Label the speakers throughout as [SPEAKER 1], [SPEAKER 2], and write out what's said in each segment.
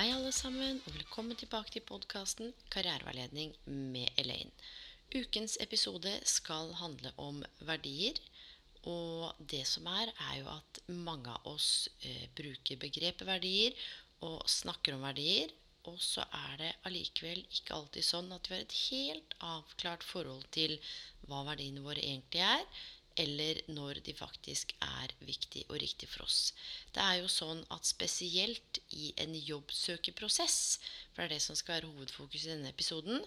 [SPEAKER 1] Hei, alle sammen, og velkommen tilbake til podkasten Karriereveiledning med Elaine. Ukens episode skal handle om verdier. Og det som er, er jo at mange av oss eh, bruker begrepet verdier og snakker om verdier. Og så er det allikevel ikke alltid sånn at vi har et helt avklart forhold til hva verdiene våre egentlig er, eller når de faktisk er viktig og riktig for oss. Det er jo sånn at spesielt i en jobbsøkeprosess, for det er det som skal være hovedfokus i denne episoden,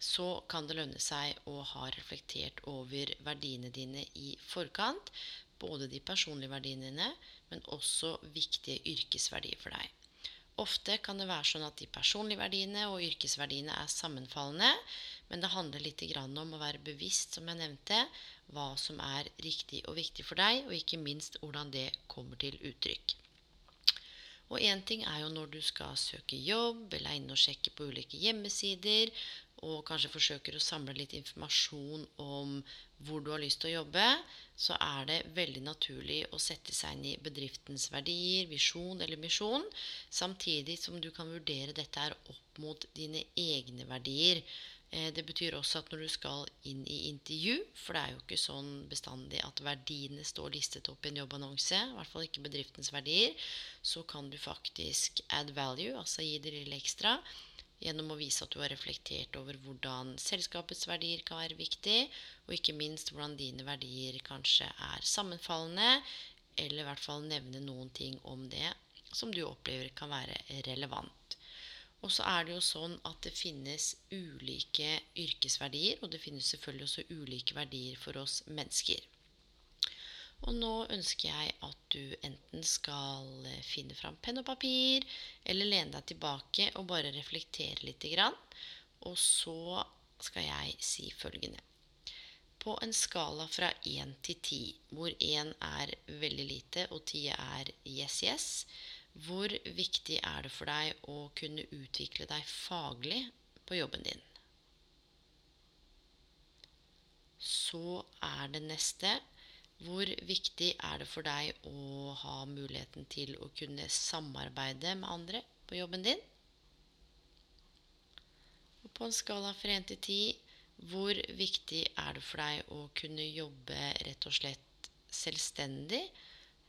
[SPEAKER 1] så kan det lønne seg å ha reflektert over verdiene dine i forkant. Både de personlige verdiene dine, men også viktige yrkesverdier for deg. Ofte kan det være sånn at de personlige verdiene og yrkesverdiene er sammenfallende, men det handler litt om å være bevisst, som jeg nevnte, hva som er riktig og viktig for deg, og ikke minst hvordan det kommer til uttrykk. Og én ting er jo når du skal søke jobb, eller er inne og sjekke på ulike hjemmesider, og kanskje forsøker å samle litt informasjon om hvor du har lyst til å jobbe, så er det veldig naturlig å sette seg inn i bedriftens verdier, visjon eller misjon, samtidig som du kan vurdere dette her opp mot dine egne verdier. Eh, det betyr også at når du skal inn i intervju, for det er jo ikke sånn bestandig at verdiene står listet opp i en jobbannonse, i hvert fall ikke bedriftens verdier, så kan du faktisk add value, altså gi det lille ekstra, gjennom å vise at du har reflektert over hvordan selskapets verdier kan være viktig, og ikke minst hvordan dine verdier kanskje er sammenfallende, eller i hvert fall nevne noen ting om det som du opplever kan være relevant. Og så er det jo sånn at det finnes ulike yrkesverdier, og det finnes selvfølgelig også ulike verdier for oss mennesker. Og nå ønsker jeg at du enten skal eh, finne fram penn og papir, eller lene deg tilbake og bare reflektere litt. Og så skal jeg si følgende. På en skala fra 1 til 10, hvor 1 er veldig lite og 10 er yes, yes, hvor viktig er det for deg å kunne utvikle deg faglig på jobben din? Så er det neste hvor viktig er det for deg å ha muligheten til å kunne samarbeide med andre på jobben din? Og på en skala fra 1 til 10, hvor viktig er det for deg å kunne jobbe rett og slett selvstendig?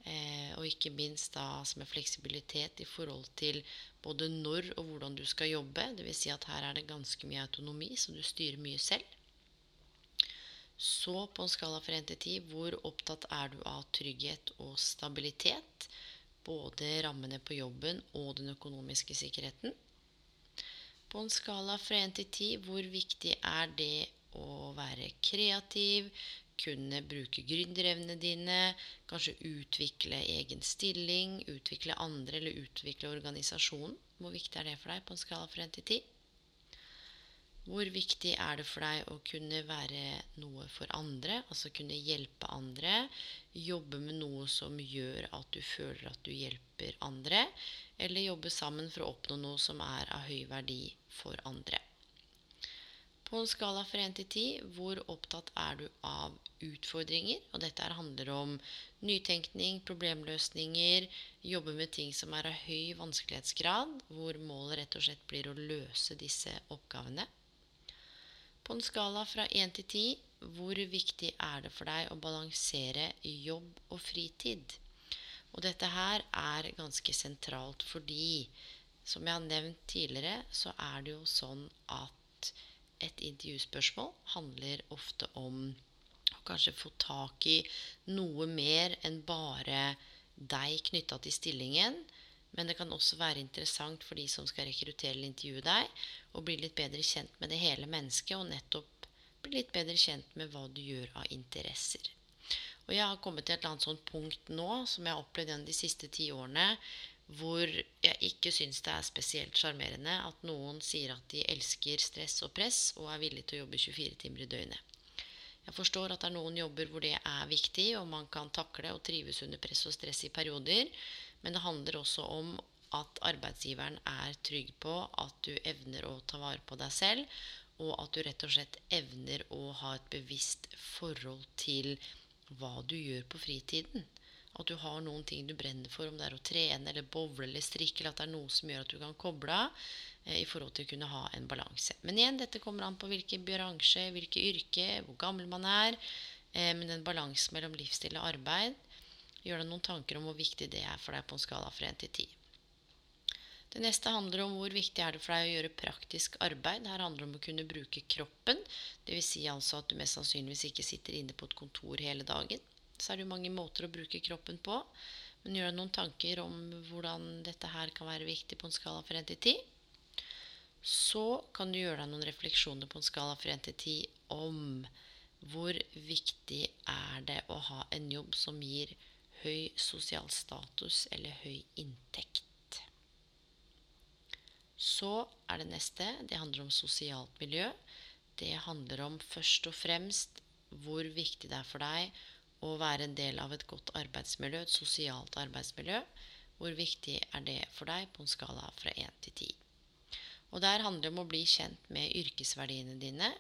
[SPEAKER 1] Eh, og ikke minst da som er fleksibilitet i forhold til både når og hvordan du skal jobbe. Dvs. Si at her er det ganske mye autonomi, så du styrer mye selv. Så på en skala fra 1 til 10, hvor opptatt er du av trygghet og stabilitet? Både rammene på jobben og den økonomiske sikkerheten. På en skala fra 1 til 10, hvor viktig er det å være kreativ, kunne bruke gründerevnene dine, kanskje utvikle egen stilling, utvikle andre eller utvikle organisasjonen? Hvor viktig er det for deg på en skala fra 1 til 10? Hvor viktig er det for deg å kunne være noe for andre, altså kunne hjelpe andre? Jobbe med noe som gjør at du føler at du hjelper andre? Eller jobbe sammen for å oppnå noe som er av høy verdi for andre? På en skala fra 1 til 10, hvor opptatt er du av utfordringer? Og dette handler om nytenkning, problemløsninger, jobbe med ting som er av høy vanskelighetsgrad, hvor målet rett og slett blir å løse disse oppgavene. På en skala fra 1 til 10, hvor viktig er det for deg å balansere jobb og fritid? Og dette her er ganske sentralt fordi, som jeg har nevnt tidligere, så er det jo sånn at et intervjuspørsmål handler ofte om å kanskje få tak i noe mer enn bare deg knytta til stillingen. Men det kan også være interessant for de som skal rekruttere eller intervjue deg, å bli litt bedre kjent med det hele mennesket, og nettopp bli litt bedre kjent med hva du gjør av interesser. Og jeg har kommet til et eller annet sånt punkt nå, som jeg har opplevd gjennom de siste ti årene, hvor jeg ikke syns det er spesielt sjarmerende at noen sier at de elsker stress og press og er villig til å jobbe 24 timer i døgnet. Jeg forstår at det er noen jobber hvor det er viktig, og man kan takle og trives under press og stress i perioder, men det handler også om at arbeidsgiveren er trygg på at du evner å ta vare på deg selv, og at du rett og slett evner å ha et bevisst forhold til hva du gjør på fritiden. At du har noen ting du brenner for, om det er å trene eller bowle eller strikke, eller at det er noe som gjør at du kan koble av eh, i forhold til å kunne ha en balanse. Men igjen, dette kommer an på hvilken bransje, hvilket yrke, hvor gammel man er. Eh, men en balanse mellom livsstil og arbeid Gjør deg noen tanker om hvor viktig det er for deg på en skala fra 1 til 10. Det neste handler om hvor viktig er det for deg å gjøre praktisk arbeid. Her handler det om å kunne bruke kroppen. Dvs. Si altså at du mest sannsynligvis ikke sitter inne på et kontor hele dagen så er det jo mange måter å bruke kroppen på. Men gjør deg noen tanker om hvordan dette her kan være viktig på en skala fra 1 til 10. Så kan du gjøre deg noen refleksjoner på en skala fra 1 til 10 om hvor viktig er det å ha en jobb som gir høy sosial status eller høy inntekt. Så er det neste. Det handler om sosialt miljø. Det handler om først og fremst hvor viktig det er for deg å være en del av et godt arbeidsmiljø, et sosialt arbeidsmiljø. Hvor viktig er det for deg på en skala fra 1 til 10? Og der handler det om å bli kjent med yrkesverdiene dine,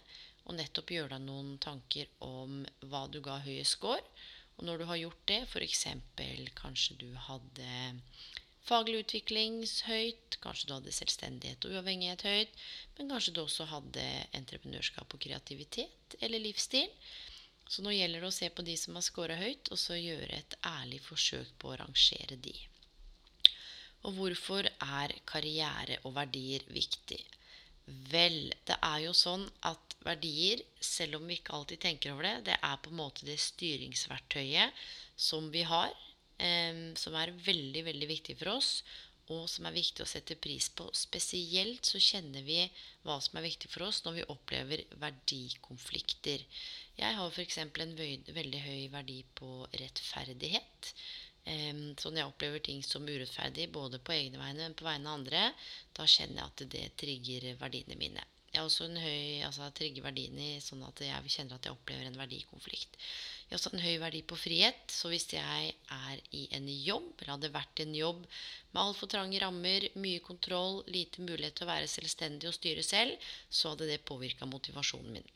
[SPEAKER 1] og nettopp gjøre deg noen tanker om hva du ga høyest score. Og når du har gjort det, f.eks. kanskje du hadde faglig utvikling høyt, kanskje du hadde selvstendighet og uavhengighet høyt, men kanskje du også hadde entreprenørskap og kreativitet eller livsstil. Så nå gjelder det å se på de som har scora høyt, og så gjøre et ærlig forsøk på å rangere de. Og hvorfor er karriere og verdier viktig? Vel, det er jo sånn at verdier, selv om vi ikke alltid tenker over det, det er på en måte det styringsverktøyet som vi har, eh, som er veldig, veldig viktig for oss, og som er viktig å sette pris på. Spesielt så kjenner vi hva som er viktig for oss når vi opplever verdikonflikter. Jeg har f.eks. en veldig høy verdi på rettferdighet. Så når jeg opplever ting som urettferdig, både på egne vegne og på vegne av andre, da kjenner jeg at det trigger verdiene mine. Jeg har også en høy, altså trigger verdiene sånn at jeg kjenner at jeg opplever en verdikonflikt. Jeg har også en høy verdi på frihet. Så hvis jeg er i en jobb, eller hadde vært i en jobb med altfor trange rammer, mye kontroll, lite mulighet til å være selvstendig og styre selv, så hadde det påvirka motivasjonen min.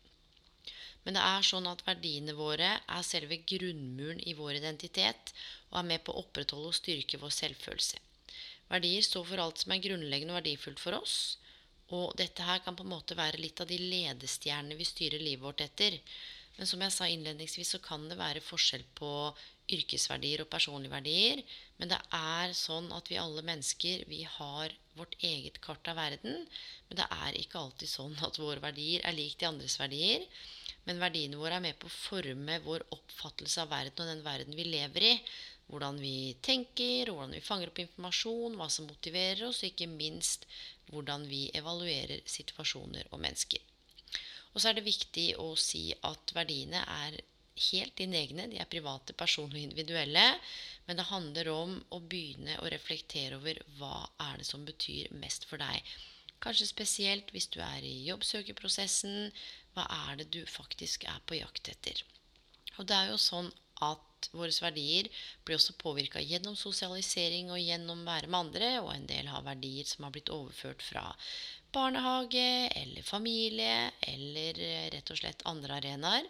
[SPEAKER 1] Men det er sånn at verdiene våre er selve grunnmuren i vår identitet og er med på å opprettholde og styrke vår selvfølelse. Verdier står for alt som er grunnleggende og verdifullt for oss. Og dette her kan på en måte være litt av de ledestjernene vi styrer livet vårt etter. Men som jeg sa innledningsvis, så kan det være forskjell på yrkesverdier og personlige verdier. Men det er sånn at vi alle mennesker vi har vårt eget kart av verden. Men det er ikke alltid sånn at våre verdier er lik de andres verdier. Men verdiene våre er med på å forme vår oppfattelse av verden og den verden vi lever i. Hvordan vi tenker, hvordan vi fanger opp informasjon, hva som motiverer oss, og ikke minst hvordan vi evaluerer situasjoner og mennesker. Og så er det viktig å si at verdiene er helt dine egne. De er private, personlige og individuelle. Men det handler om å begynne å reflektere over hva er det som betyr mest for deg. Kanskje spesielt hvis du er i jobbsøkerprosessen. Hva er det du faktisk er på jakt etter? Og det er jo sånn våre verdier blir også påvirka gjennom sosialisering og gjennom være med andre, og en del har verdier som har blitt overført fra barnehage eller familie eller eh, rett og slett andre arenaer.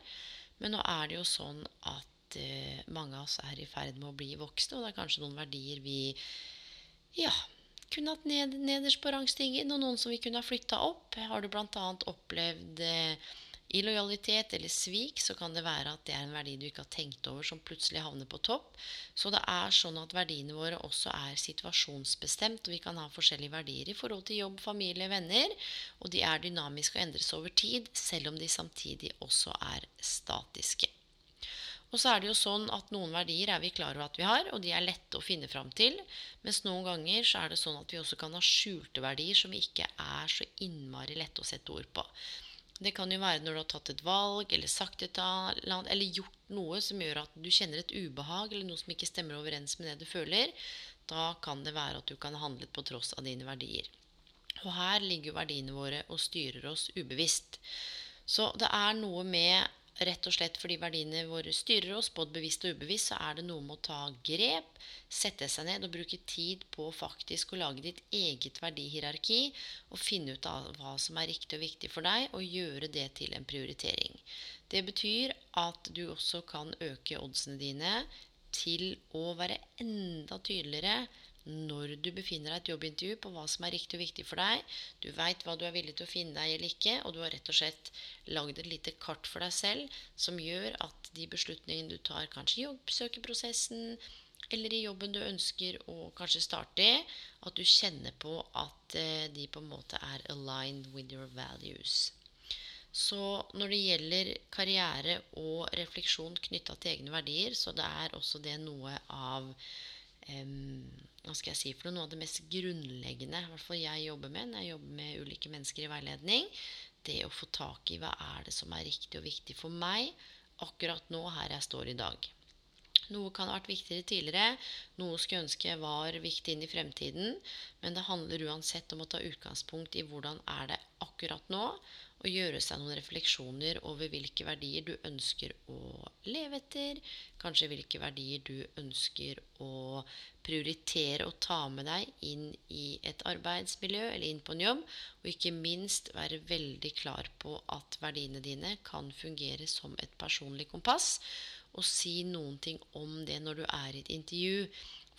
[SPEAKER 1] Men nå er det jo sånn at uh, mange av oss er i ferd med å bli voksne, og det er kanskje noen verdier vi ja, kunne hatt ned, nederst på rangstigen, og noen som vi kunne ha flytta opp. Har du bl.a. opplevd uh, Illojalitet eller svik, så kan det være at det er en verdi du ikke har tenkt over, som plutselig havner på topp. Så det er sånn at verdiene våre også er situasjonsbestemt, og vi kan ha forskjellige verdier i forhold til jobb, familie, venner. Og de er dynamiske og endres over tid, selv om de samtidig også er statiske. Og så er det jo sånn at noen verdier er vi klar over at vi har, og de er lette å finne fram til. Mens noen ganger så er det sånn at vi også kan ha skjulte verdier som vi ikke er så innmari lette å sette ord på. Det kan jo være når du har tatt et valg eller sagt et eller annet, eller gjort noe som gjør at du kjenner et ubehag eller noe som ikke stemmer overens med det du føler. Da kan det være at du kan ha handlet på tross av dine verdier. Og her ligger jo verdiene våre og styrer oss ubevisst. Så det er noe med rett og slett fordi verdiene våre styrer oss, både bevisst og ubevisst, så er det noe med å ta grep, sette seg ned og bruke tid på faktisk å lage ditt eget verdihierarki og finne ut av hva som er riktig og viktig for deg, og gjøre det til en prioritering. Det betyr at du også kan øke oddsene dine til å være enda tydeligere når du befinner deg i et jobbintervju på hva som er riktig og viktig for deg. Du veit hva du er villig til å finne deg eller ikke, og du har rett og slett lagd et lite kart for deg selv som gjør at de beslutningene du tar, kanskje i jobbsøkerprosessen eller i jobben du ønsker å kanskje starte i, at du kjenner på at eh, de på en måte er aligned with your values. Så når det gjelder karriere og refleksjon knytta til egne verdier, så det er også det noe av hva skal jeg si for noe, noe av det mest grunnleggende hvert fall jeg jobber med når jeg jobber med ulike mennesker i veiledning. Det å få tak i hva er det som er riktig og viktig for meg akkurat nå, her jeg står i dag. Noe kan ha vært viktigere tidligere, noe skulle ønske var viktig inn i fremtiden. Men det handler uansett om å ta utgangspunkt i hvordan er det akkurat nå, og gjøre seg noen refleksjoner over hvilke verdier du ønsker å leve etter. Kanskje hvilke verdier du ønsker å prioritere og ta med deg inn i et arbeidsmiljø eller inn på en jobb. Og ikke minst være veldig klar på at verdiene dine kan fungere som et personlig kompass. Og si noen ting om det når du er i et intervju.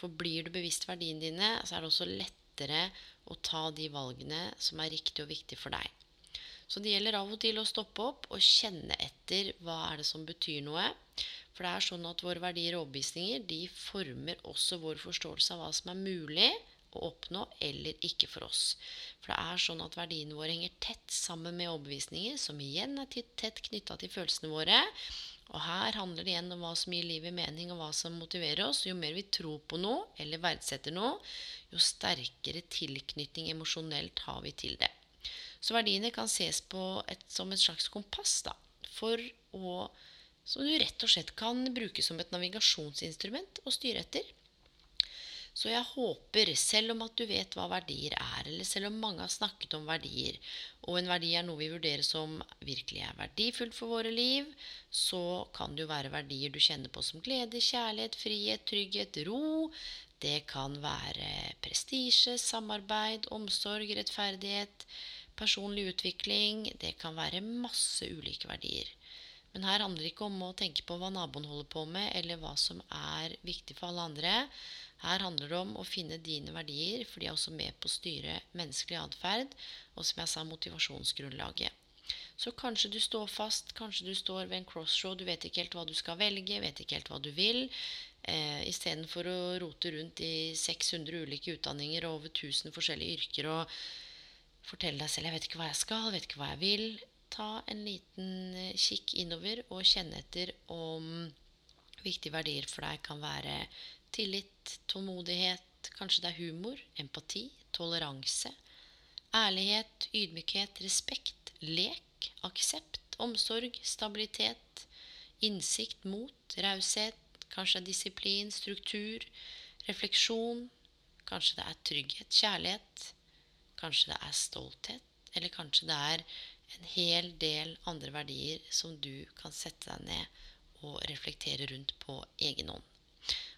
[SPEAKER 1] For blir du bevisst verdiene dine, så er det også lettere å ta de valgene som er riktig og viktig for deg. Så det gjelder av og til å stoppe opp og kjenne etter hva er det som betyr noe. For det er sånn at våre verdier og overbevisninger de former også vår forståelse av hva som er mulig å oppnå eller ikke for oss. For det er sånn at verdiene våre henger tett sammen med overbevisninger, som igjen er tett knytta til følelsene våre. Og her handler det igjen om hva som gir livet mening, og hva som motiverer oss. Jo mer vi tror på noe eller verdsetter noe, jo sterkere tilknytning emosjonelt har vi til det. Så verdiene kan ses på et, som et slags kompass da, for å, som du rett og slett kan bruke som et navigasjonsinstrument å styre etter. Så jeg håper, selv om at du vet hva verdier er, eller selv om mange har snakket om verdier, og en verdi er noe vi vurderer som virkelig er verdifullt for våre liv, så kan det jo være verdier du kjenner på som glede, kjærlighet, frihet, trygghet, ro. Det kan være prestisje, samarbeid, omsorg, rettferdighet personlig utvikling. Det kan være masse ulike verdier. Men her handler det ikke om å tenke på hva naboen holder på med, eller hva som er viktig for alle andre. Her handler det om å finne dine verdier, for de er også med på å styre menneskelig atferd, og som jeg sa, motivasjonsgrunnlaget. Så kanskje du står fast, kanskje du står ved en crossroad, du vet ikke helt hva du skal velge, vet ikke helt hva du vil. Eh, Istedenfor å rote rundt i 600 ulike utdanninger og over 1000 forskjellige yrker og Fortell deg selv 'jeg vet ikke hva jeg skal, vet ikke hva jeg vil'. Ta en liten eh, kikk innover og kjenne etter om viktige verdier for deg kan være tillit, tålmodighet, kanskje det er humor, empati, toleranse, ærlighet, ydmykhet, respekt, lek, aksept, omsorg, stabilitet, innsikt, mot, raushet, kanskje det er disiplin, struktur, refleksjon, kanskje det er trygghet, kjærlighet, Kanskje det er stolthet, eller kanskje det er en hel del andre verdier som du kan sette deg ned og reflektere rundt på egen hånd.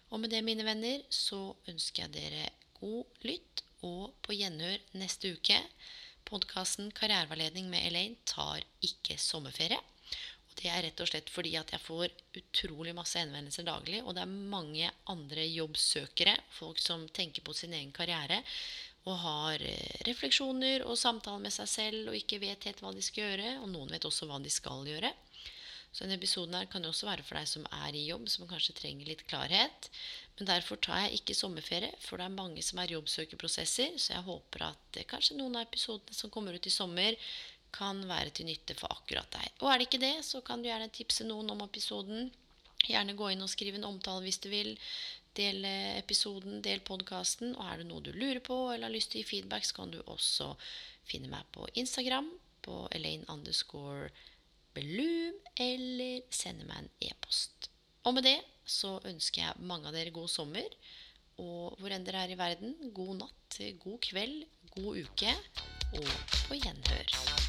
[SPEAKER 1] Og med det, mine venner, så ønsker jeg dere god lytt og på gjenhør neste uke. Podkasten Karriereveiledning med Elaine tar ikke sommerferie. Og det er rett og slett fordi at jeg får utrolig masse henvendelser daglig, og det er mange andre jobbsøkere, folk som tenker på sin egen karriere, og har eh, refleksjoner og samtaler med seg selv og ikke vet helt hva de skal gjøre. Og noen vet også hva de skal gjøre. Så denne episoden her kan jo også være for deg som er i jobb, som kanskje trenger litt klarhet. Men derfor tar jeg ikke sommerferie, for det er mange som er jobbsøkerprosesser. Så jeg håper at kanskje noen av episodene som kommer ut i sommer, kan være til nytte for akkurat deg. Og er det ikke det, så kan du gjerne tipse noen om episoden. Gjerne gå inn og skrive en omtale hvis du vil. Del episoden, del podkasten. Og er det noe du lurer på eller har lyst til å gi feedback, så kan du også finne meg på Instagram på Elaine underscore Belum, eller sende meg en e-post. Og med det så ønsker jeg mange av dere god sommer. Og hvor enn dere er i verden, god natt, god kveld, god uke, og på gjenhør.